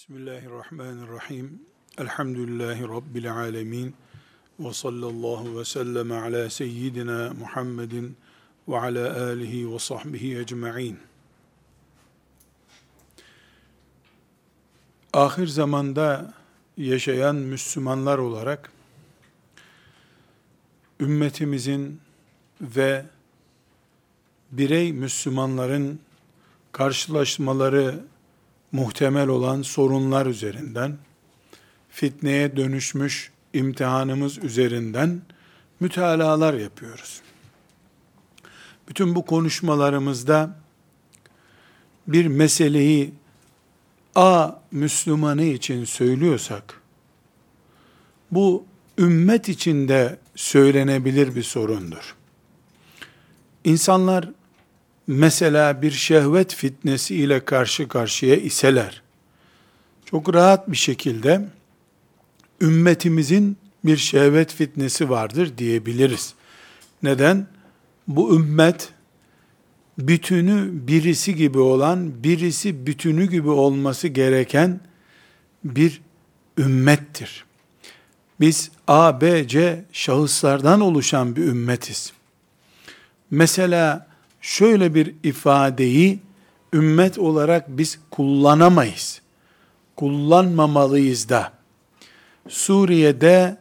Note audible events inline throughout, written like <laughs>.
Bismillahirrahmanirrahim. Elhamdülillahi Rabbil alemin. Ve sallallahu ve sellem ala seyyidina Muhammedin ve ala alihi ve sahbihi ecma'in. Ahir zamanda yaşayan Müslümanlar olarak ümmetimizin ve birey Müslümanların karşılaşmaları muhtemel olan sorunlar üzerinden, fitneye dönüşmüş imtihanımız üzerinden mütalalar yapıyoruz. Bütün bu konuşmalarımızda bir meseleyi A Müslümanı için söylüyorsak, bu ümmet içinde söylenebilir bir sorundur. İnsanlar mesela bir şehvet fitnesi ile karşı karşıya iseler, çok rahat bir şekilde ümmetimizin bir şehvet fitnesi vardır diyebiliriz. Neden? Bu ümmet bütünü birisi gibi olan, birisi bütünü gibi olması gereken bir ümmettir. Biz A, B, C şahıslardan oluşan bir ümmetiz. Mesela şöyle bir ifadeyi ümmet olarak biz kullanamayız. Kullanmamalıyız da. Suriye'de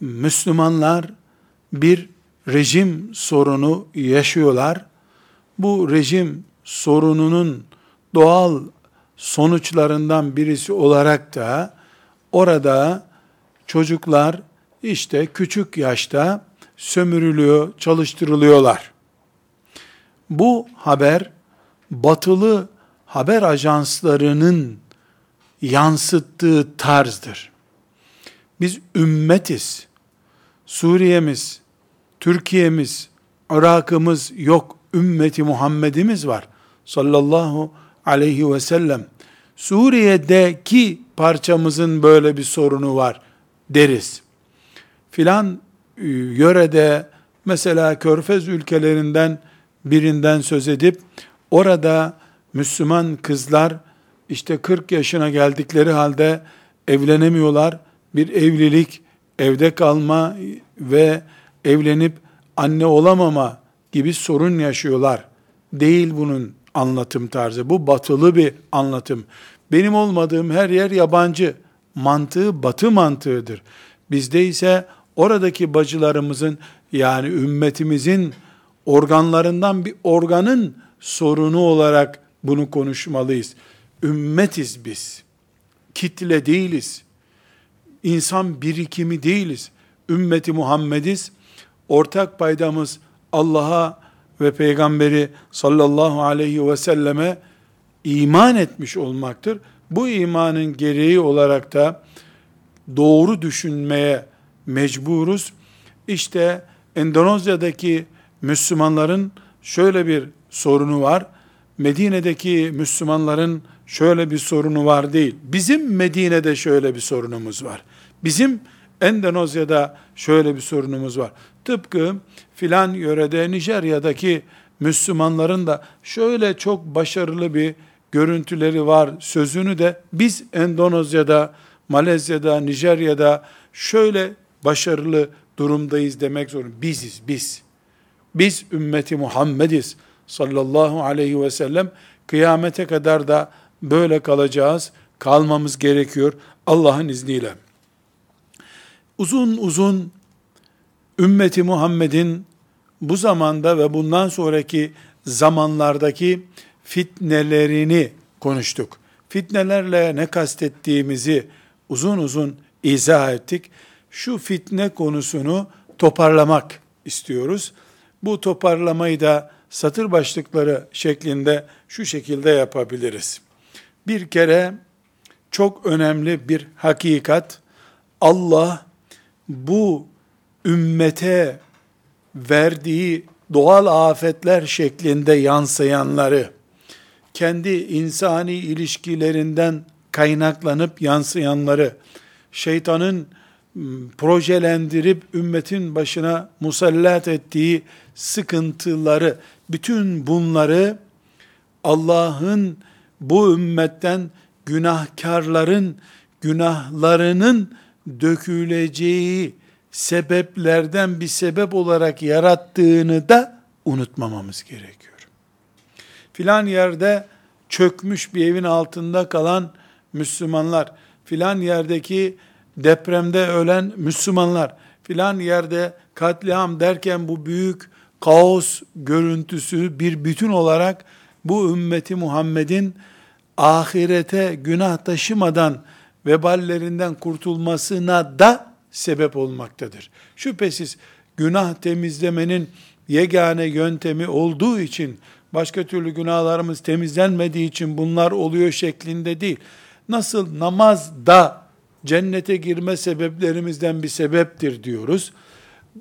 Müslümanlar bir rejim sorunu yaşıyorlar. Bu rejim sorununun doğal sonuçlarından birisi olarak da orada çocuklar işte küçük yaşta sömürülüyor, çalıştırılıyorlar. Bu haber batılı haber ajanslarının yansıttığı tarzdır. Biz ümmetiz. Suriye'miz, Türkiye'miz, Irak'ımız yok. Ümmeti Muhammed'imiz var. Sallallahu aleyhi ve sellem. Suriye'deki parçamızın böyle bir sorunu var deriz. Filan e, yörede mesela Körfez ülkelerinden birinden söz edip orada Müslüman kızlar işte 40 yaşına geldikleri halde evlenemiyorlar. Bir evlilik, evde kalma ve evlenip anne olamama gibi sorun yaşıyorlar. Değil bunun anlatım tarzı. Bu batılı bir anlatım. Benim olmadığım her yer yabancı. Mantığı batı mantığıdır. Bizde ise oradaki bacılarımızın yani ümmetimizin organlarından bir organın sorunu olarak bunu konuşmalıyız. Ümmetiz biz. Kitle değiliz. İnsan birikimi değiliz. Ümmeti Muhammediz. Ortak paydamız Allah'a ve peygamberi sallallahu aleyhi ve selleme iman etmiş olmaktır. Bu imanın gereği olarak da doğru düşünmeye mecburuz. İşte Endonezya'daki Müslümanların şöyle bir sorunu var. Medine'deki Müslümanların şöyle bir sorunu var değil. Bizim Medine'de şöyle bir sorunumuz var. Bizim Endonezya'da şöyle bir sorunumuz var. Tıpkı filan yörede Nijerya'daki Müslümanların da şöyle çok başarılı bir görüntüleri var sözünü de biz Endonezya'da, Malezya'da, Nijerya'da şöyle başarılı durumdayız demek zorunda. Biziz, biz. Biz ümmeti Muhammediz sallallahu aleyhi ve sellem. Kıyamete kadar da böyle kalacağız. Kalmamız gerekiyor Allah'ın izniyle. Uzun uzun ümmeti Muhammed'in bu zamanda ve bundan sonraki zamanlardaki fitnelerini konuştuk. Fitnelerle ne kastettiğimizi uzun uzun izah ettik. Şu fitne konusunu toparlamak istiyoruz. Bu toparlamayı da satır başlıkları şeklinde şu şekilde yapabiliriz. Bir kere çok önemli bir hakikat Allah bu ümmete verdiği doğal afetler şeklinde yansıyanları kendi insani ilişkilerinden kaynaklanıp yansıyanları şeytanın projelendirip ümmetin başına musallat ettiği sıkıntıları, bütün bunları Allah'ın bu ümmetten günahkarların günahlarının döküleceği sebeplerden bir sebep olarak yarattığını da unutmamamız gerekiyor. Filan yerde çökmüş bir evin altında kalan Müslümanlar, filan yerdeki depremde ölen Müslümanlar, filan yerde katliam derken bu büyük kaos görüntüsü bir bütün olarak bu ümmeti Muhammed'in ahirete günah taşımadan veballerinden kurtulmasına da sebep olmaktadır. Şüphesiz günah temizlemenin yegane yöntemi olduğu için başka türlü günahlarımız temizlenmediği için bunlar oluyor şeklinde değil. Nasıl namaz da cennete girme sebeplerimizden bir sebeptir diyoruz.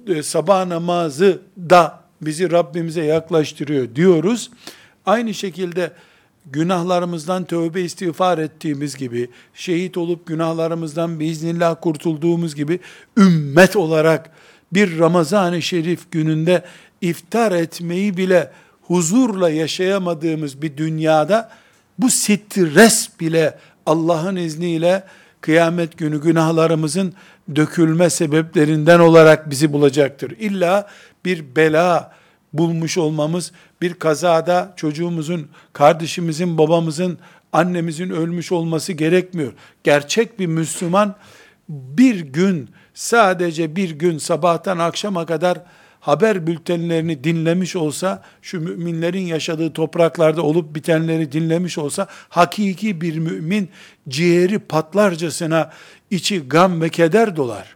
E, sabah namazı da bizi Rabbimize yaklaştırıyor diyoruz. Aynı şekilde günahlarımızdan tövbe istiğfar ettiğimiz gibi, şehit olup günahlarımızdan biiznillah kurtulduğumuz gibi, ümmet olarak bir Ramazan-ı Şerif gününde iftar etmeyi bile huzurla yaşayamadığımız bir dünyada, bu stres bile Allah'ın izniyle kıyamet günü günahlarımızın dökülme sebeplerinden olarak bizi bulacaktır. İlla bir bela, bulmuş olmamız bir kazada çocuğumuzun, kardeşimizin, babamızın, annemizin ölmüş olması gerekmiyor. Gerçek bir Müslüman bir gün sadece bir gün sabahtan akşama kadar haber bültenlerini dinlemiş olsa, şu müminlerin yaşadığı topraklarda olup bitenleri dinlemiş olsa, hakiki bir mümin ciğeri patlarcasına içi gam ve keder dolar.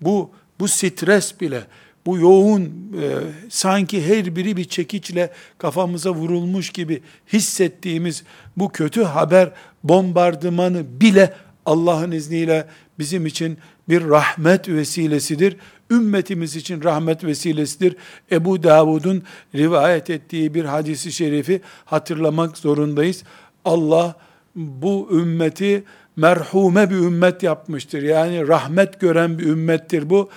Bu, bu stres bile, bu yoğun e, sanki her biri bir çekiçle kafamıza vurulmuş gibi hissettiğimiz bu kötü haber bombardımanı bile Allah'ın izniyle bizim için bir rahmet vesilesidir. Ümmetimiz için rahmet vesilesidir. Ebu Davud'un rivayet ettiği bir hadisi şerifi hatırlamak zorundayız. Allah bu ümmeti merhume bir ümmet yapmıştır. Yani rahmet gören bir ümmettir bu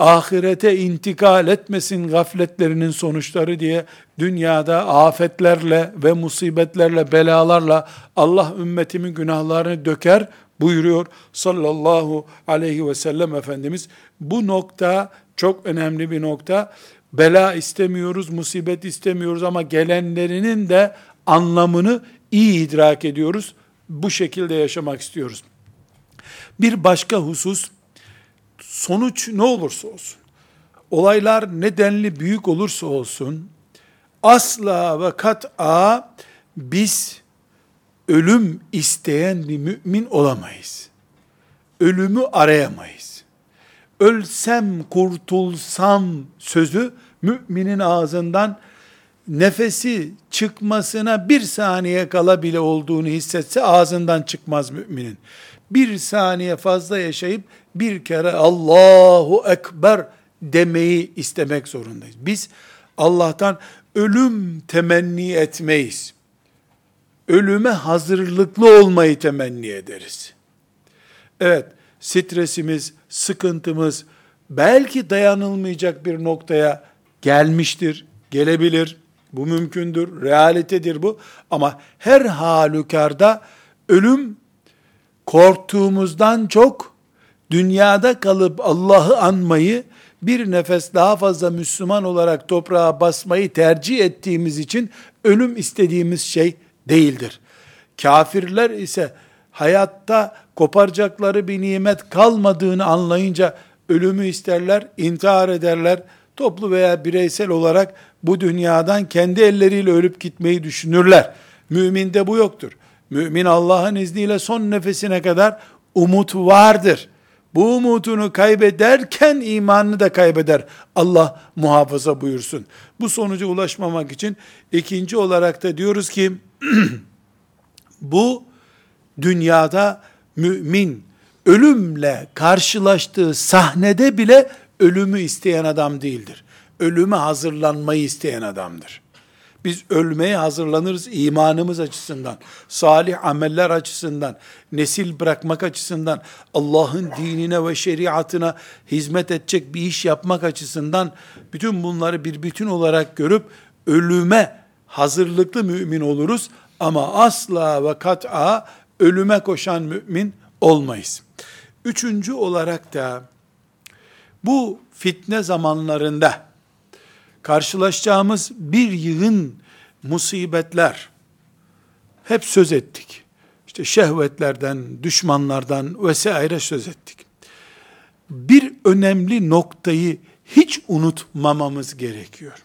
ahirete intikal etmesin gafletlerinin sonuçları diye dünyada afetlerle ve musibetlerle, belalarla Allah ümmetimin günahlarını döker buyuruyor sallallahu aleyhi ve sellem Efendimiz. Bu nokta çok önemli bir nokta. Bela istemiyoruz, musibet istemiyoruz ama gelenlerinin de anlamını iyi idrak ediyoruz. Bu şekilde yaşamak istiyoruz. Bir başka husus, sonuç ne olursa olsun, olaylar nedenli büyük olursa olsun, asla ve kat'a biz ölüm isteyen bir mümin olamayız. Ölümü arayamayız. Ölsem kurtulsam sözü müminin ağzından nefesi çıkmasına bir saniye kala bile olduğunu hissetse ağzından çıkmaz müminin. Bir saniye fazla yaşayıp bir kere Allahu Ekber demeyi istemek zorundayız. Biz Allah'tan ölüm temenni etmeyiz. Ölüme hazırlıklı olmayı temenni ederiz. Evet, stresimiz, sıkıntımız belki dayanılmayacak bir noktaya gelmiştir, gelebilir. Bu mümkündür, realitedir bu. Ama her halükarda ölüm korktuğumuzdan çok dünyada kalıp Allah'ı anmayı, bir nefes daha fazla Müslüman olarak toprağa basmayı tercih ettiğimiz için ölüm istediğimiz şey değildir. Kafirler ise hayatta koparacakları bir nimet kalmadığını anlayınca ölümü isterler, intihar ederler, toplu veya bireysel olarak bu dünyadan kendi elleriyle ölüp gitmeyi düşünürler. Müminde bu yoktur. Mümin Allah'ın izniyle son nefesine kadar umut vardır. Bu umutunu kaybederken imanını da kaybeder. Allah muhafaza buyursun. Bu sonuca ulaşmamak için ikinci olarak da diyoruz ki <clears throat> bu dünyada mümin ölümle karşılaştığı sahnede bile ölümü isteyen adam değildir. Ölüme hazırlanmayı isteyen adamdır. Biz ölmeye hazırlanırız imanımız açısından, salih ameller açısından, nesil bırakmak açısından, Allah'ın dinine ve şeriatına hizmet edecek bir iş yapmak açısından bütün bunları bir bütün olarak görüp ölüme hazırlıklı mümin oluruz. Ama asla ve kat'a ölüme koşan mümin olmayız. Üçüncü olarak da bu fitne zamanlarında karşılaşacağımız bir yığın musibetler hep söz ettik. İşte şehvetlerden, düşmanlardan vesaire söz ettik. Bir önemli noktayı hiç unutmamamız gerekiyor.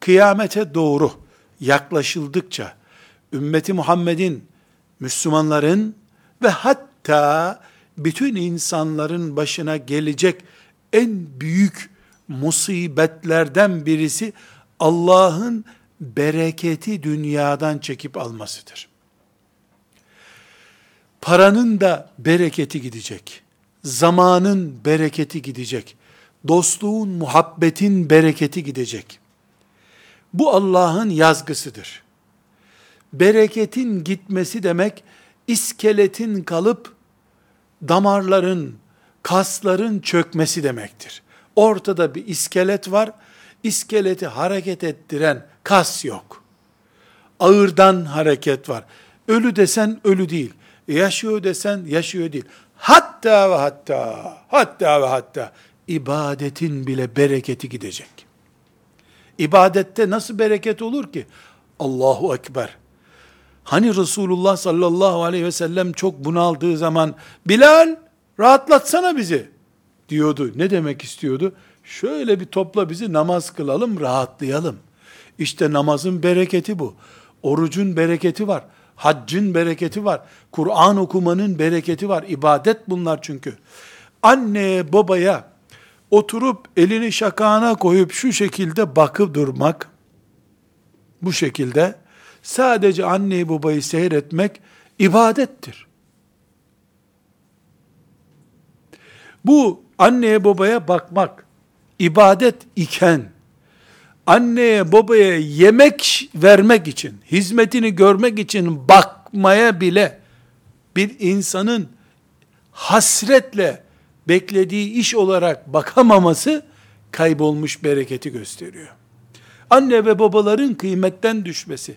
Kıyamete doğru yaklaşıldıkça ümmeti Muhammed'in, Müslümanların ve hatta bütün insanların başına gelecek en büyük musibetlerden birisi Allah'ın bereketi dünyadan çekip almasıdır. Paranın da bereketi gidecek. Zamanın bereketi gidecek. Dostluğun, muhabbetin bereketi gidecek. Bu Allah'ın yazgısıdır. Bereketin gitmesi demek, iskeletin kalıp, damarların, kasların çökmesi demektir. Ortada bir iskelet var, iskeleti hareket ettiren kas yok. Ağırdan hareket var. Ölü desen ölü değil. Yaşıyor desen yaşıyor değil. Hatta ve hatta, hatta ve hatta ibadetin bile bereketi gidecek. İbadette nasıl bereket olur ki? Allahu Ekber. Hani Resulullah sallallahu aleyhi ve sellem çok bunaldığı zaman Bilal rahatlatsana bizi diyordu. Ne demek istiyordu? Şöyle bir topla bizi namaz kılalım, rahatlayalım. İşte namazın bereketi bu. Orucun bereketi var. Haccın bereketi var. Kur'an okumanın bereketi var. İbadet bunlar çünkü. Anneye, babaya oturup elini şakağına koyup şu şekilde bakıp durmak, bu şekilde sadece anneyi babayı seyretmek ibadettir. Bu anneye babaya bakmak ibadet iken anneye babaya yemek vermek için, hizmetini görmek için bakmaya bile bir insanın hasretle beklediği iş olarak bakamaması kaybolmuş bereketi gösteriyor. Anne ve babaların kıymetten düşmesi,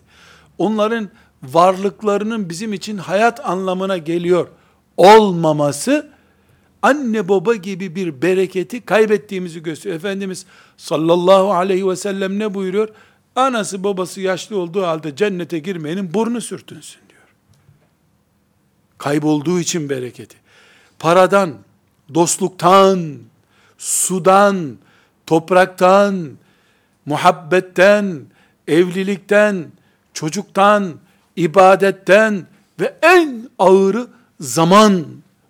onların varlıklarının bizim için hayat anlamına geliyor olmaması anne baba gibi bir bereketi kaybettiğimizi gösteriyor. Efendimiz sallallahu aleyhi ve sellem ne buyuruyor? Anası babası yaşlı olduğu halde cennete girmeyenin burnu sürtünsün diyor. Kaybolduğu için bereketi. Paradan, dostluktan, sudan, topraktan, muhabbetten, evlilikten, çocuktan, ibadetten ve en ağırı zaman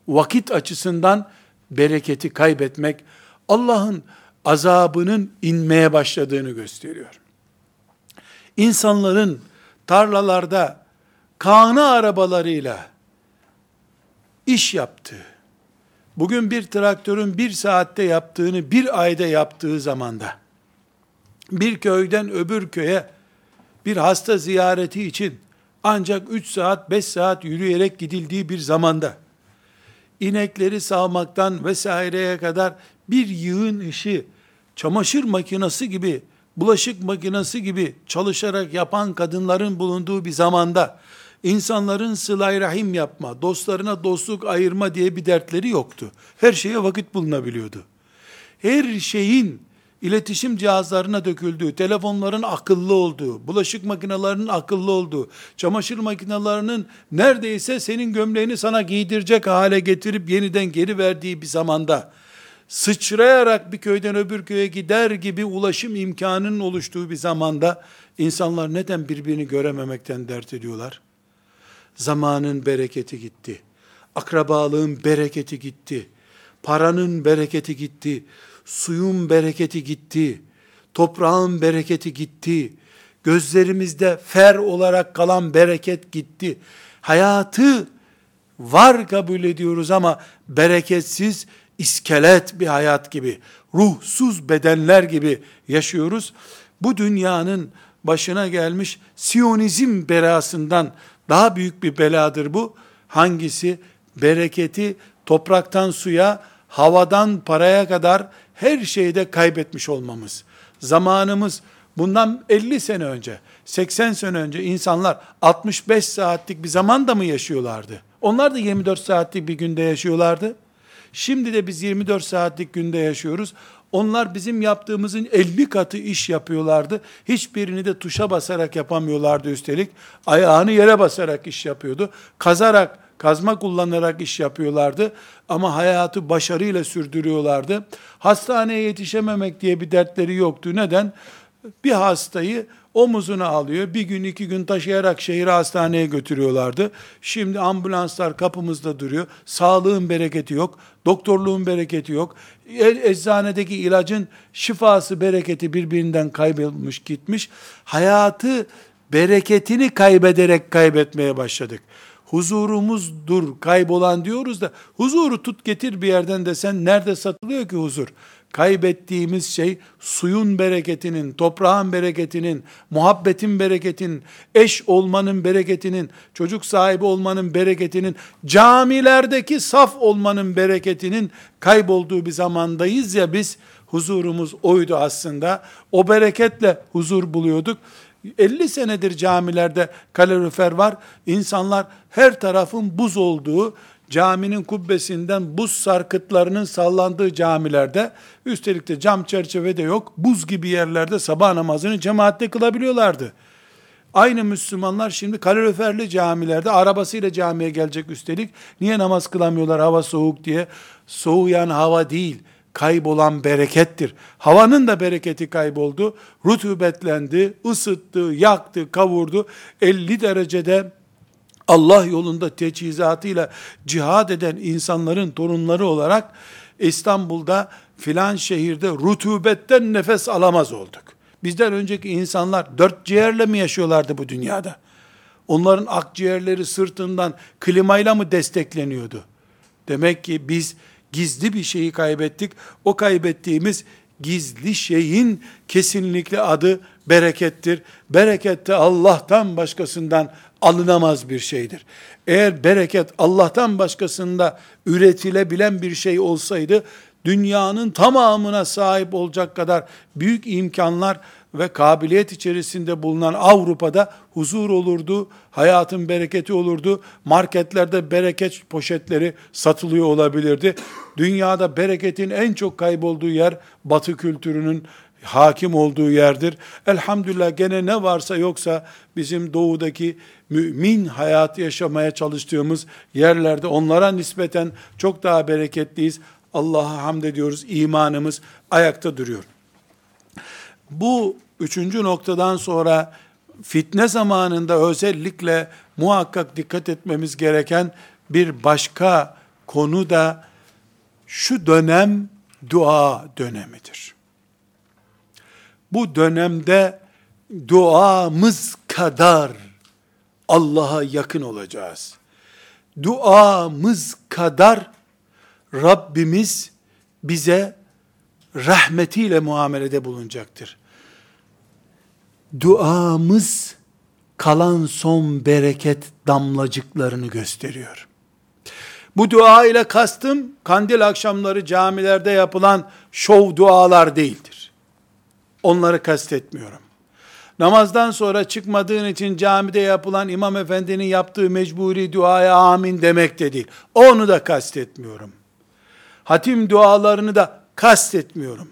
vakit açısından bereketi kaybetmek Allah'ın azabının inmeye başladığını gösteriyor. İnsanların tarlalarda kanı arabalarıyla iş yaptığı, bugün bir traktörün bir saatte yaptığını bir ayda yaptığı zamanda, bir köyden öbür köye bir hasta ziyareti için ancak 3 saat 5 saat yürüyerek gidildiği bir zamanda, inekleri sağmaktan vesaireye kadar bir yığın işi çamaşır makinesi gibi, bulaşık makinesi gibi çalışarak yapan kadınların bulunduğu bir zamanda insanların sılay rahim yapma, dostlarına dostluk ayırma diye bir dertleri yoktu. Her şeye vakit bulunabiliyordu. Her şeyin iletişim cihazlarına döküldüğü, telefonların akıllı olduğu, bulaşık makinelerinin akıllı olduğu, çamaşır makinelerinin neredeyse senin gömleğini sana giydirecek hale getirip yeniden geri verdiği bir zamanda, sıçrayarak bir köyden öbür köye gider gibi ulaşım imkanının oluştuğu bir zamanda, insanlar neden birbirini görememekten dert ediyorlar? Zamanın bereketi gitti. Akrabalığın bereketi gitti. Paranın bereketi gitti suyun bereketi gitti, toprağın bereketi gitti, gözlerimizde fer olarak kalan bereket gitti. Hayatı var kabul ediyoruz ama bereketsiz iskelet bir hayat gibi, ruhsuz bedenler gibi yaşıyoruz. Bu dünyanın başına gelmiş Siyonizm belasından daha büyük bir beladır bu. Hangisi? Bereketi topraktan suya, havadan paraya kadar her şeyde kaybetmiş olmamız. Zamanımız Bundan 50 sene önce, 80 sene önce insanlar 65 saatlik bir zaman da mı yaşıyorlardı? Onlar da 24 saatlik bir günde yaşıyorlardı. Şimdi de biz 24 saatlik günde yaşıyoruz. Onlar bizim yaptığımızın 50 katı iş yapıyorlardı. Hiçbirini de tuşa basarak yapamıyorlardı üstelik. Ayağını yere basarak iş yapıyordu. Kazarak, kazma kullanarak iş yapıyorlardı. Ama hayatı başarıyla sürdürüyorlardı. Hastaneye yetişememek diye bir dertleri yoktu. Neden? Bir hastayı omuzuna alıyor. Bir gün iki gün taşıyarak şehir hastaneye götürüyorlardı. Şimdi ambulanslar kapımızda duruyor. Sağlığın bereketi yok. Doktorluğun bereketi yok. E, eczanedeki ilacın şifası bereketi birbirinden kaybolmuş gitmiş. Hayatı bereketini kaybederek kaybetmeye başladık. Huzurumuzdur kaybolan diyoruz da huzuru tut getir bir yerden de sen nerede satılıyor ki huzur? Kaybettiğimiz şey suyun bereketinin, toprağın bereketinin, muhabbetin bereketinin, eş olmanın bereketinin, çocuk sahibi olmanın bereketinin, camilerdeki saf olmanın bereketinin kaybolduğu bir zamandayız ya biz, huzurumuz oydu aslında. O bereketle huzur buluyorduk. 50 senedir camilerde kalorifer var. İnsanlar her tarafın buz olduğu, caminin kubbesinden buz sarkıtlarının sallandığı camilerde, üstelik de cam çerçeve de yok, buz gibi yerlerde sabah namazını cemaatle kılabiliyorlardı. Aynı Müslümanlar şimdi kaloriferli camilerde arabasıyla camiye gelecek üstelik. Niye namaz kılamıyorlar hava soğuk diye? Soğuyan hava değil, kaybolan berekettir. Havanın da bereketi kayboldu. Rutubetlendi, ısıttı, yaktı, kavurdu. 50 derecede Allah yolunda teçhizatıyla cihad eden insanların torunları olarak İstanbul'da filan şehirde rutubetten nefes alamaz olduk. Bizden önceki insanlar dört ciğerle mi yaşıyorlardı bu dünyada? Onların akciğerleri sırtından klimayla mı destekleniyordu? Demek ki biz gizli bir şeyi kaybettik. O kaybettiğimiz gizli şeyin kesinlikle adı berekettir. Bereket de Allah'tan başkasından alınamaz bir şeydir. Eğer bereket Allah'tan başkasında üretilebilen bir şey olsaydı, dünyanın tamamına sahip olacak kadar büyük imkanlar ve kabiliyet içerisinde bulunan Avrupa'da huzur olurdu, hayatın bereketi olurdu, marketlerde bereket poşetleri satılıyor olabilirdi. Dünyada bereketin en çok kaybolduğu yer batı kültürünün hakim olduğu yerdir. Elhamdülillah gene ne varsa yoksa bizim doğudaki mümin hayatı yaşamaya çalıştığımız yerlerde onlara nispeten çok daha bereketliyiz. Allah'a hamd ediyoruz. İmanımız ayakta duruyor. Bu üçüncü noktadan sonra fitne zamanında özellikle muhakkak dikkat etmemiz gereken bir başka konu da şu dönem dua dönemidir. Bu dönemde duamız kadar Allah'a yakın olacağız. Duamız kadar Rabbimiz bize rahmetiyle muamelede bulunacaktır. Duamız kalan son bereket damlacıklarını gösteriyor. Bu dua ile kastım kandil akşamları camilerde yapılan şov dualar değildir. Onları kastetmiyorum. Namazdan sonra çıkmadığın için camide yapılan imam efendinin yaptığı mecburi duaya amin demek de değil. Onu da kastetmiyorum. Hatim dualarını da kastetmiyorum.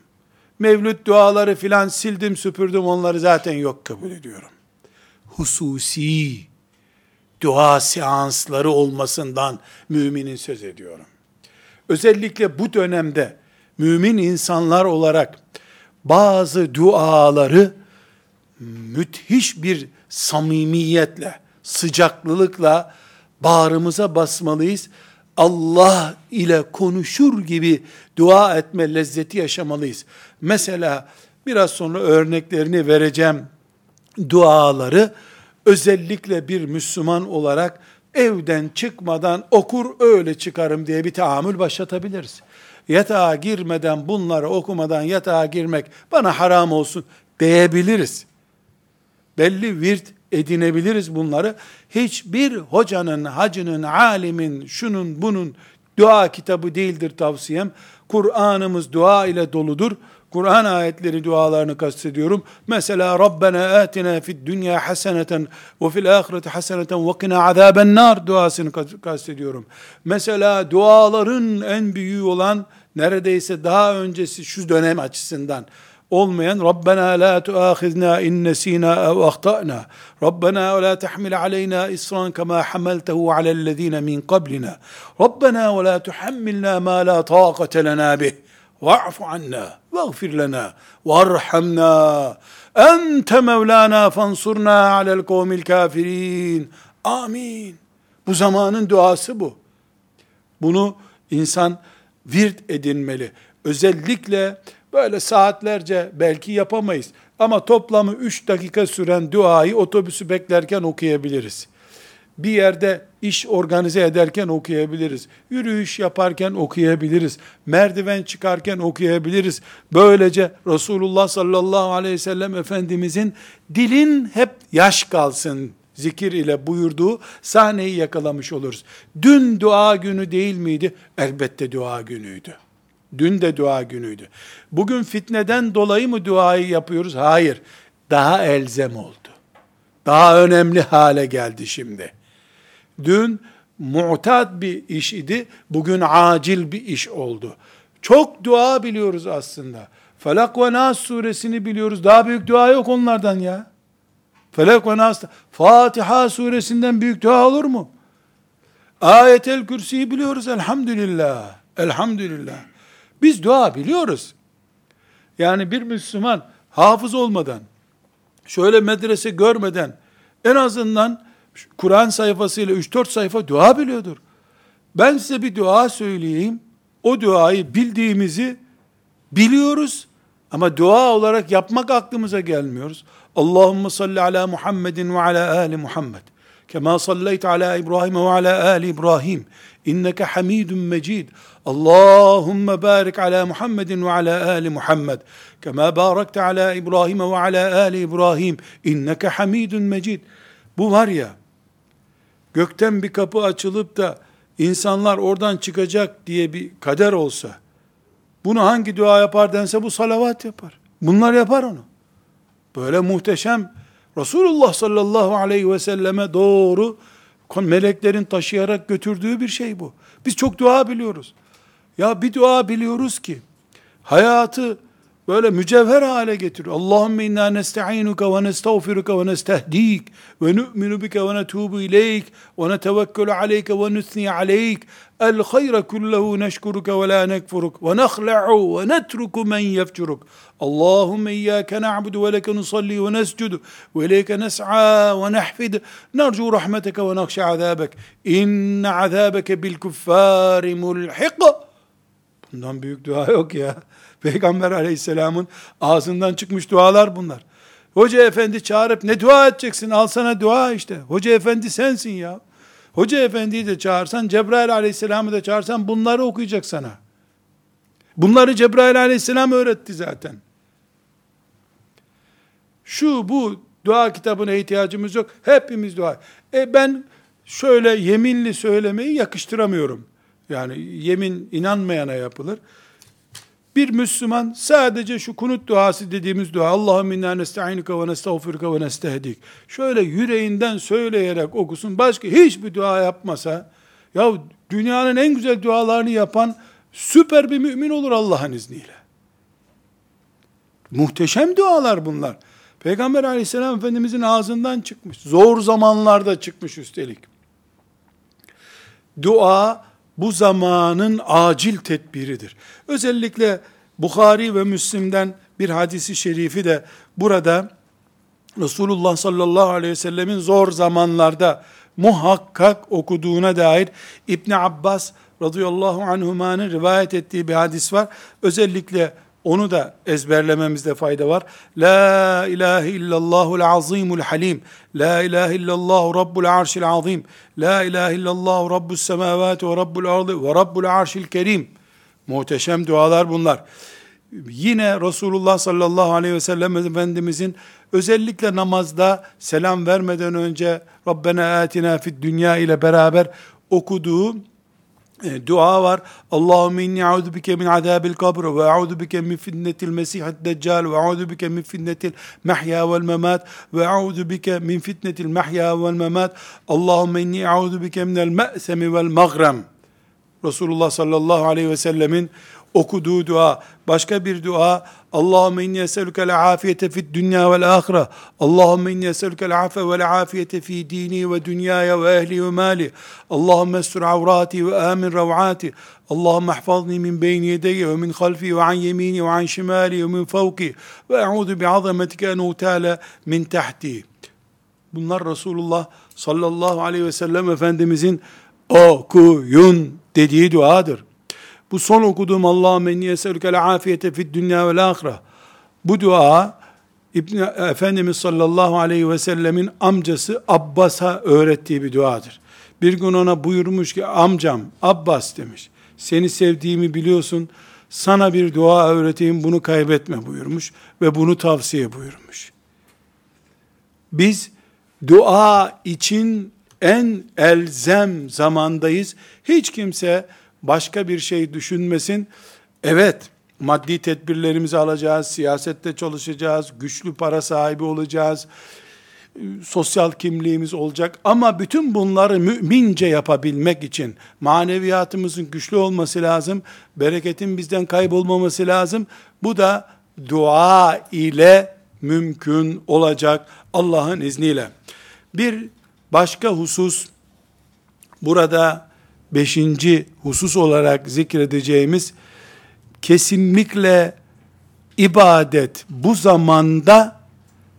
Mevlüt duaları filan sildim süpürdüm onları zaten yok kabul ediyorum. Hususi dua seansları olmasından müminin söz ediyorum. Özellikle bu dönemde mümin insanlar olarak bazı duaları müthiş bir samimiyetle, sıcaklılıkla bağrımıza basmalıyız. Allah ile konuşur gibi dua etme lezzeti yaşamalıyız. Mesela biraz sonra örneklerini vereceğim duaları özellikle bir Müslüman olarak evden çıkmadan okur öyle çıkarım diye bir tahammül başlatabiliriz. Yatağa girmeden bunları okumadan yatağa girmek bana haram olsun diyebiliriz belli virt edinebiliriz bunları. Hiçbir hocanın, hacının, alimin, şunun bunun dua kitabı değildir tavsiyem. Kur'an'ımız dua ile doludur. Kur'an ayetleri dualarını kastediyorum. Mesela Rabbena atina fid dünya haseneten ve fil ahireti haseneten ve kina azaben nar duasını kastediyorum. Mesela duaların en büyüğü olan neredeyse daha öncesi şu dönem açısından olmayan Rabbena la tuahizna in nesina ev ahtana Rabbena ve la tahmil aleyna isran kema hamaltehu alellezine min qablina. Rabbena ve la tuhammilna ma la taqate lena bih. Va'fu anna veğfir lena varhamna ente mevlana fansurna alel kavmil kafirin. Amin. Bu zamanın duası bu. Bunu insan virt edinmeli özellikle Böyle saatlerce belki yapamayız. Ama toplamı 3 dakika süren duayı otobüsü beklerken okuyabiliriz. Bir yerde iş organize ederken okuyabiliriz. Yürüyüş yaparken okuyabiliriz. Merdiven çıkarken okuyabiliriz. Böylece Resulullah sallallahu aleyhi ve sellem Efendimizin dilin hep yaş kalsın zikir ile buyurduğu sahneyi yakalamış oluruz. Dün dua günü değil miydi? Elbette dua günüydü. Dün de dua günüydü. Bugün fitneden dolayı mı duayı yapıyoruz? Hayır. Daha elzem oldu. Daha önemli hale geldi şimdi. Dün mutat bir iş idi. Bugün acil bir iş oldu. Çok dua biliyoruz aslında. Felak ve Nas suresini biliyoruz. Daha büyük dua yok onlardan ya. Felak ve Nas. Fatiha suresinden büyük dua olur mu? Ayetel Kürsi'yi biliyoruz elhamdülillah. Elhamdülillah. Biz dua biliyoruz. Yani bir Müslüman hafız olmadan, şöyle medrese görmeden, en azından Kur'an sayfasıyla 3-4 sayfa dua biliyordur. Ben size bir dua söyleyeyim. O duayı bildiğimizi biliyoruz ama dua olarak yapmak aklımıza gelmiyoruz. Allahümme salli ala Muhammedin ve ala ali Muhammed. Kema sallayt ala İbrahim ve ala ali İbrahim. İnneke hamidun mecid. Allahümme barik ala Muhammedin ve ala ali Muhammed. Kema barakte ala İbrahim ve ala ali İbrahim. İnneke hamidun mecid. Bu var ya, gökten bir kapı açılıp da insanlar oradan çıkacak diye bir kader olsa, bunu hangi dua yapar dense bu salavat yapar. Bunlar yapar onu. Böyle muhteşem Resulullah sallallahu aleyhi ve selleme doğru meleklerin taşıyarak götürdüğü bir şey bu. Biz çok dua biliyoruz. Ya bir dua biliyoruz ki hayatı böyle mücevher hale getiriyor. Allahümme inna nesta'inuka ve nestağfiruka ve nestehdik ve nu'minu bike ve netubu ileyk ve netevekkelu aleyke ve nüthni aleyk el hayra kullehu neşkuruka ve la nekfuruk ve nekhla'u ve netruku men yefcuruk Allahümme iyyâke na'budu ve leke nusalli ve nescudu ve ileyke nes'a ve nehfid nercu rahmeteke ve nakşe azâbek inne azâbeke bil kuffâri mulhiq Bundan büyük dua yok ya. <laughs> Peygamber aleyhisselamın ağzından çıkmış dualar bunlar. Hoca efendi çağırıp ne dua edeceksin? Al sana dua işte. Hoca efendi sensin ya. Hoca efendiyi de çağırsan, Cebrail aleyhisselamı da çağırsan bunları okuyacak sana. Bunları Cebrail aleyhisselam öğretti zaten. Şu bu dua kitabına ihtiyacımız yok. Hepimiz dua. E ben şöyle yeminli söylemeyi yakıştıramıyorum. Yani yemin inanmayana yapılır. Bir Müslüman sadece şu kunut duası dediğimiz dua Allahümme inna nesta'inuka ve nestağfiruka ve nestehdik. Şöyle yüreğinden söyleyerek okusun. Başka hiçbir dua yapmasa ya dünyanın en güzel dualarını yapan süper bir mümin olur Allah'ın izniyle. Muhteşem dualar bunlar. Peygamber aleyhisselam efendimizin ağzından çıkmış. Zor zamanlarda çıkmış üstelik. Dua bu zamanın acil tedbiridir. Özellikle Bukhari ve Müslim'den bir hadisi şerifi de burada Resulullah sallallahu aleyhi ve sellemin zor zamanlarda muhakkak okuduğuna dair İbni Abbas radıyallahu anhumanın rivayet ettiği bir hadis var. Özellikle onu da ezberlememizde fayda var. La ilahe illallahul azimul halim. La ilahe illallah rabbul arşil azim. La ilahe illallah rabbus semavati ve rabbul ardı ve rabbul arşil kerim. Muhteşem dualar bunlar. Yine Resulullah sallallahu aleyhi ve sellem Efendimizin özellikle namazda selam vermeden önce Rabbena atina fid dünya ile beraber okuduğu e, dua var. Allahümme inni a'udhu bike min azabil kabr ve a'udhu bike min fitnetil mesihid deccal ve a'udhu bike min fitnetil mahya vel memat ve a'udhu bike min fitnetil mahya vel memat. Allahümme inni a'udhu bike minel me'semi vel magrem. Resulullah sallallahu aleyhi ve sellemin okuduğu dua, başka bir dua, Allahümme inni eselükel afiyete fid dünya vel ahire, Allahümme inni eselükel afe vel afiyete fi dini ve dünyaya ve ehli ve mali, Allahümme estur avrati ve amin ravati, Allahümme ahfazni min beyni yedeyye ve min halfi ve an yemini ve an şimali ve min fevki ve e'udu bi azametike en utale min tahti. Bunlar Resulullah sallallahu aleyhi ve sellem Efendimizin okuyun dediği duadır. Bu son okuduğum Allahümme enni eselükel afiyete fid dünya vel ahire. Bu dua İbn Efendimiz sallallahu aleyhi ve sellemin amcası Abbas'a öğrettiği bir duadır. Bir gün ona buyurmuş ki amcam Abbas demiş. Seni sevdiğimi biliyorsun. Sana bir dua öğreteyim bunu kaybetme buyurmuş ve bunu tavsiye buyurmuş. Biz dua için en elzem zamandayız. Hiç kimse başka bir şey düşünmesin. Evet, maddi tedbirlerimizi alacağız, siyasette çalışacağız, güçlü para sahibi olacağız, sosyal kimliğimiz olacak ama bütün bunları mümince yapabilmek için maneviyatımızın güçlü olması lazım, bereketin bizden kaybolmaması lazım. Bu da dua ile mümkün olacak Allah'ın izniyle. Bir başka husus burada beşinci husus olarak zikredeceğimiz kesinlikle ibadet bu zamanda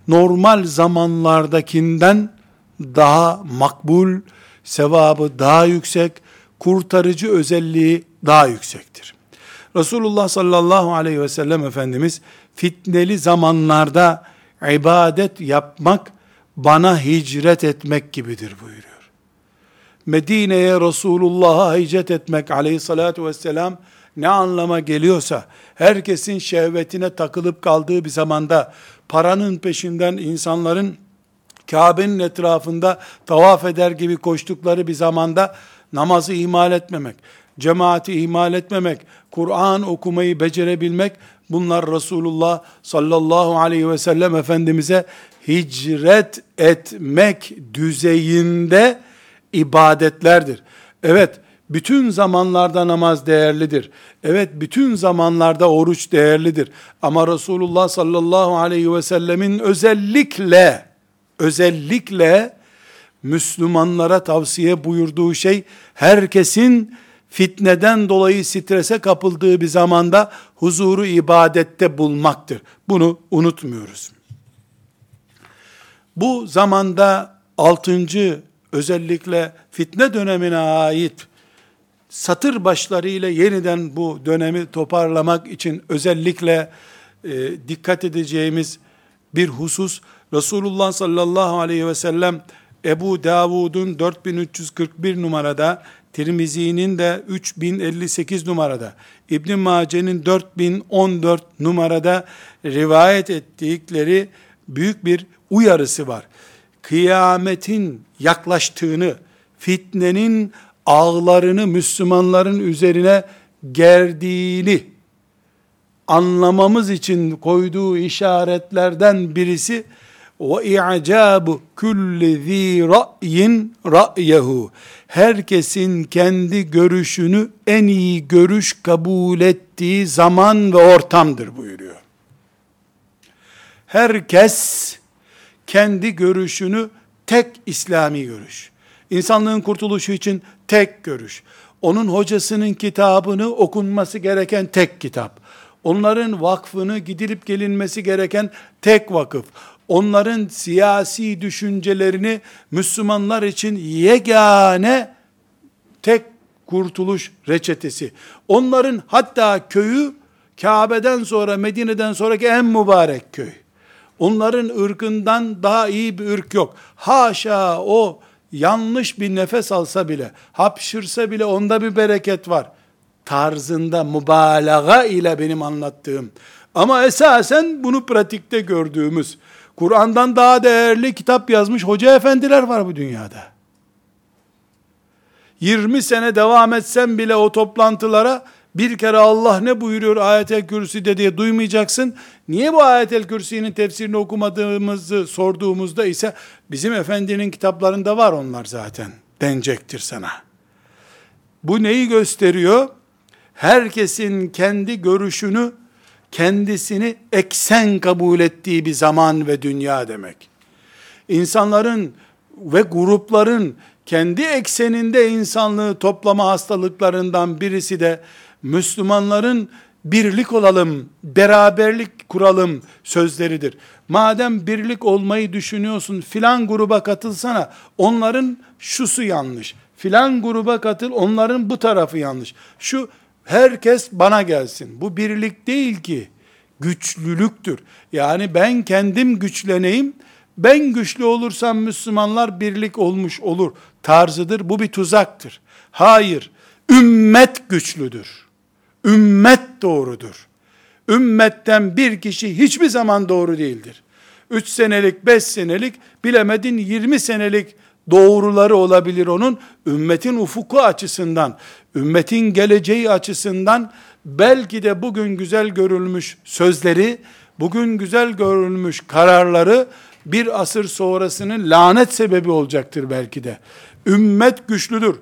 normal zamanlardakinden daha makbul, sevabı daha yüksek, kurtarıcı özelliği daha yüksektir. Resulullah sallallahu aleyhi ve sellem Efendimiz fitneli zamanlarda ibadet yapmak bana hicret etmek gibidir buyuruyor. Medine'ye Resulullah'a hicret etmek aleyhissalatü vesselam ne anlama geliyorsa, herkesin şehvetine takılıp kaldığı bir zamanda, paranın peşinden insanların Kabe'nin etrafında tavaf eder gibi koştukları bir zamanda namazı ihmal etmemek, cemaati ihmal etmemek, Kur'an okumayı becerebilmek, bunlar Resulullah sallallahu aleyhi ve sellem Efendimiz'e hicret etmek düzeyinde ibadetlerdir. Evet, bütün zamanlarda namaz değerlidir. Evet, bütün zamanlarda oruç değerlidir. Ama Resulullah sallallahu aleyhi ve sellemin özellikle, özellikle Müslümanlara tavsiye buyurduğu şey, herkesin fitneden dolayı strese kapıldığı bir zamanda huzuru ibadette bulmaktır. Bunu unutmuyoruz. Bu zamanda altıncı özellikle fitne dönemine ait satır başlarıyla yeniden bu dönemi toparlamak için özellikle e, dikkat edeceğimiz bir husus. Resulullah sallallahu aleyhi ve sellem Ebu Davud'un 4341 numarada Tirmizi'nin de 3058 numarada İbn Mace'nin 4014 numarada rivayet ettikleri büyük bir uyarısı var kıyametin yaklaştığını, fitnenin ağlarını Müslümanların üzerine gerdiğini anlamamız için koyduğu işaretlerden birisi ve i'cabu kulli zi ra'yin ra'yehu. Herkesin kendi görüşünü en iyi görüş kabul ettiği zaman ve ortamdır buyuruyor. Herkes kendi görüşünü tek İslami görüş. İnsanlığın kurtuluşu için tek görüş. Onun hocasının kitabını okunması gereken tek kitap. Onların vakfını gidilip gelinmesi gereken tek vakıf. Onların siyasi düşüncelerini Müslümanlar için yegane tek kurtuluş reçetesi. Onların hatta köyü Kabe'den sonra Medine'den sonraki en mübarek köy. Onların ırkından daha iyi bir ırk yok. Haşa o yanlış bir nefes alsa bile, hapşırsa bile onda bir bereket var. Tarzında mübalağa ile benim anlattığım. Ama esasen bunu pratikte gördüğümüz, Kur'an'dan daha değerli kitap yazmış hoca efendiler var bu dünyada. 20 sene devam etsen bile o toplantılara bir kere Allah ne buyuruyor ayetel kürsüde diye duymayacaksın. Niye bu ayetel kürsünün tefsirini okumadığımızı sorduğumuzda ise bizim efendinin kitaplarında var onlar zaten denecektir sana. Bu neyi gösteriyor? Herkesin kendi görüşünü, kendisini eksen kabul ettiği bir zaman ve dünya demek. İnsanların ve grupların kendi ekseninde insanlığı toplama hastalıklarından birisi de Müslümanların birlik olalım, beraberlik kuralım sözleridir. Madem birlik olmayı düşünüyorsun, filan gruba katılsana, onların şusu yanlış. Filan gruba katıl, onların bu tarafı yanlış. Şu herkes bana gelsin. Bu birlik değil ki, güçlülüktür. Yani ben kendim güçleneyim, ben güçlü olursam Müslümanlar birlik olmuş olur tarzıdır. Bu bir tuzaktır. Hayır, ümmet güçlüdür. Ümmet doğrudur. Ümmetten bir kişi hiçbir zaman doğru değildir. 3 senelik, 5 senelik, bilemedin 20 senelik doğruları olabilir onun. Ümmetin ufuku açısından, ümmetin geleceği açısından belki de bugün güzel görülmüş sözleri, bugün güzel görülmüş kararları bir asır sonrasının lanet sebebi olacaktır belki de. Ümmet güçlüdür.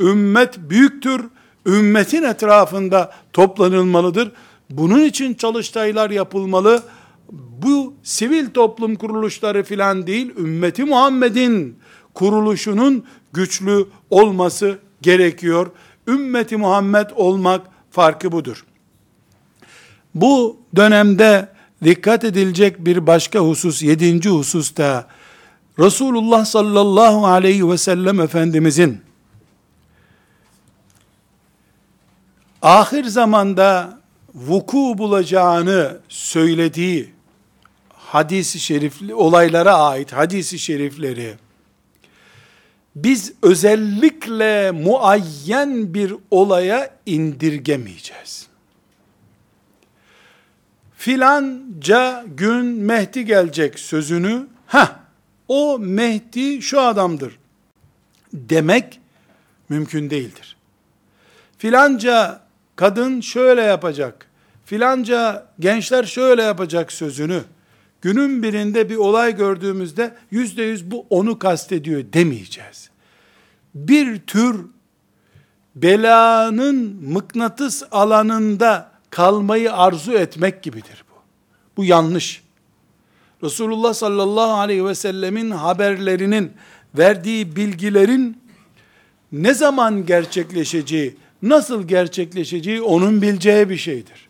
Ümmet büyüktür. Ümmetin etrafında toplanılmalıdır. Bunun için çalıştaylar yapılmalı. Bu sivil toplum kuruluşları filan değil, ümmeti Muhammed'in kuruluşunun güçlü olması gerekiyor. Ümmeti Muhammed olmak farkı budur. Bu dönemde dikkat edilecek bir başka husus, yedinci husus da Resulullah sallallahu aleyhi ve sellem Efendimizin ahir zamanda vuku bulacağını söylediği hadisi şerifli olaylara ait hadisi şerifleri biz özellikle muayyen bir olaya indirgemeyeceğiz. Filanca gün Mehdi gelecek sözünü ha o Mehdi şu adamdır demek mümkün değildir. Filanca kadın şöyle yapacak, filanca gençler şöyle yapacak sözünü, günün birinde bir olay gördüğümüzde yüzde yüz bu onu kastediyor demeyeceğiz. Bir tür belanın mıknatıs alanında kalmayı arzu etmek gibidir bu. Bu yanlış. Resulullah sallallahu aleyhi ve sellemin haberlerinin verdiği bilgilerin ne zaman gerçekleşeceği, nasıl gerçekleşeceği onun bileceği bir şeydir.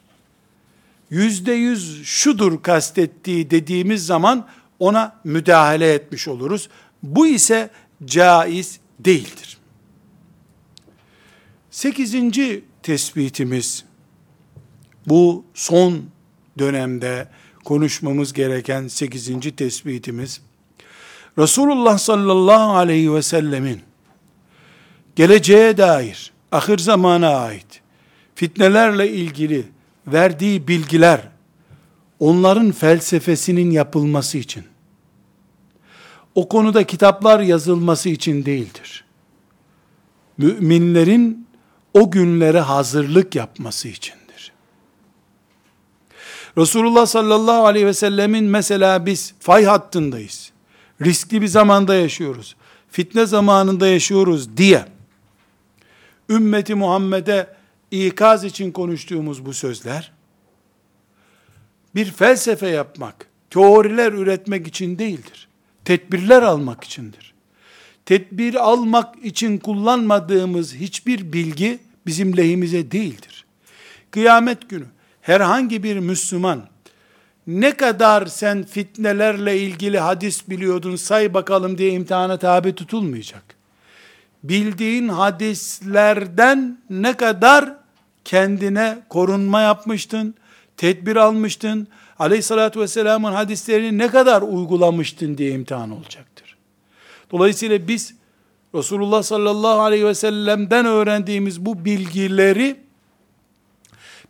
Yüzde yüz şudur kastettiği dediğimiz zaman ona müdahale etmiş oluruz. Bu ise caiz değildir. Sekizinci tespitimiz, bu son dönemde konuşmamız gereken sekizinci tespitimiz, Resulullah sallallahu aleyhi ve sellemin geleceğe dair, ahir zamana ait, fitnelerle ilgili verdiği bilgiler, onların felsefesinin yapılması için, o konuda kitaplar yazılması için değildir. Müminlerin o günlere hazırlık yapması içindir. Resulullah sallallahu aleyhi ve sellemin mesela biz fay hattındayız. Riskli bir zamanda yaşıyoruz. Fitne zamanında yaşıyoruz diye ümmeti Muhammed'e ikaz için konuştuğumuz bu sözler bir felsefe yapmak, teoriler üretmek için değildir. Tedbirler almak içindir. Tedbir almak için kullanmadığımız hiçbir bilgi bizim lehimize değildir. Kıyamet günü herhangi bir Müslüman ne kadar sen fitnelerle ilgili hadis biliyordun say bakalım diye imtihana tabi tutulmayacak bildiğin hadislerden ne kadar kendine korunma yapmıştın, tedbir almıştın, aleyhissalatü vesselamın hadislerini ne kadar uygulamıştın diye imtihan olacaktır. Dolayısıyla biz Resulullah sallallahu aleyhi ve sellem'den öğrendiğimiz bu bilgileri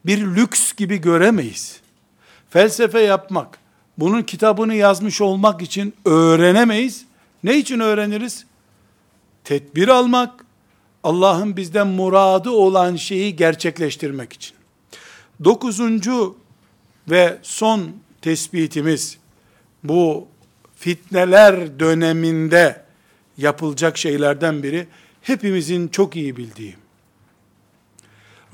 bir lüks gibi göremeyiz. Felsefe yapmak, bunun kitabını yazmış olmak için öğrenemeyiz. Ne için öğreniriz? Tedbir almak, Allah'ın bizden muradı olan şeyi gerçekleştirmek için. Dokuzuncu ve son tespitimiz bu fitneler döneminde yapılacak şeylerden biri hepimizin çok iyi bildiği.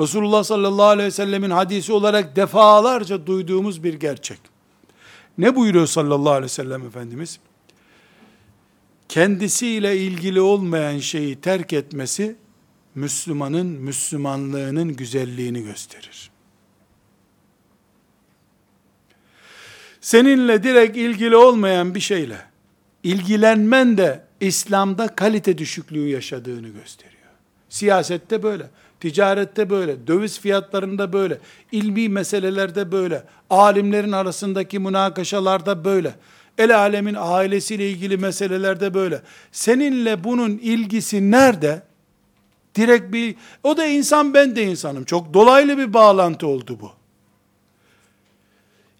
Resulullah sallallahu aleyhi ve sellemin hadisi olarak defalarca duyduğumuz bir gerçek. Ne buyuruyor sallallahu aleyhi ve sellem Efendimiz? Kendisiyle ilgili olmayan şeyi terk etmesi, Müslümanın Müslümanlığının güzelliğini gösterir. Seninle direkt ilgili olmayan bir şeyle ilgilenmen de İslam'da kalite düşüklüğü yaşadığını gösteriyor. Siyasette böyle, ticarette böyle, döviz fiyatlarında böyle, ilmi meselelerde böyle, alimlerin arasındaki münakaşalarda böyle, el alemin ailesiyle ilgili meselelerde böyle. Seninle bunun ilgisi nerede? Direkt bir, o da insan ben de insanım. Çok dolaylı bir bağlantı oldu bu.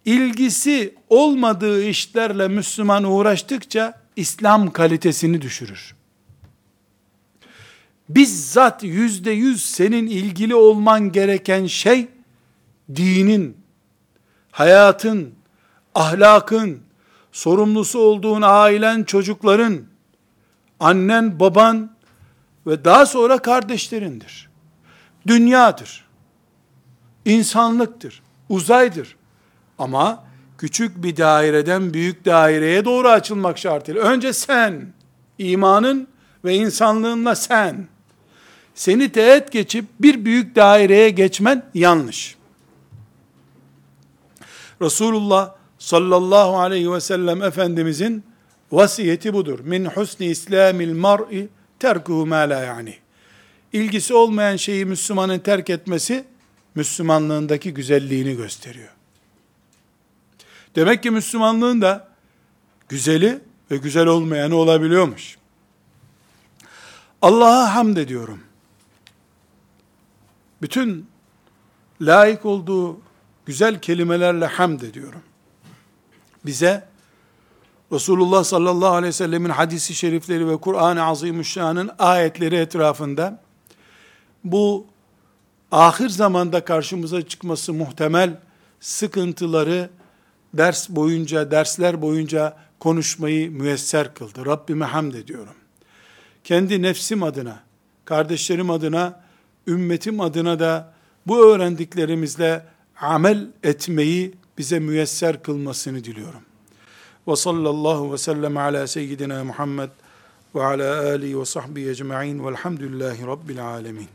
İlgisi olmadığı işlerle Müslüman uğraştıkça İslam kalitesini düşürür. Bizzat yüzde yüz senin ilgili olman gereken şey, dinin, hayatın, ahlakın, sorumlusu olduğun ailen, çocukların, annen, baban ve daha sonra kardeşlerindir. Dünyadır. insanlıktır. Uzaydır. Ama küçük bir daireden büyük daireye doğru açılmak şartıyla. Önce sen, imanın ve insanlığınla sen, seni teğet geçip bir büyük daireye geçmen yanlış. Resulullah sallallahu aleyhi ve sellem Efendimizin vasiyeti budur. Min husni islamil mar'i terkuhu ma la yani. İlgisi olmayan şeyi Müslümanın terk etmesi, Müslümanlığındaki güzelliğini gösteriyor. Demek ki Müslümanlığın da güzeli ve güzel olmayanı olabiliyormuş. Allah'a hamd ediyorum. Bütün layık olduğu güzel kelimelerle hamd ediyorum. Bize Resulullah sallallahu aleyhi ve sellemin hadisi şerifleri ve Kur'an-ı Azimüşşan'ın ayetleri etrafında bu ahir zamanda karşımıza çıkması muhtemel sıkıntıları ders boyunca, dersler boyunca konuşmayı müyesser kıldı. Rabbime hamd ediyorum. Kendi nefsim adına, kardeşlerim adına, ümmetim adına da bu öğrendiklerimizle amel etmeyi bize müyesser kılmasını diliyorum. Ve sallallahu ve sellem ala seyyidina Muhammed ve ala alihi ve sahbihi ecma'in velhamdülillahi rabbil alemin.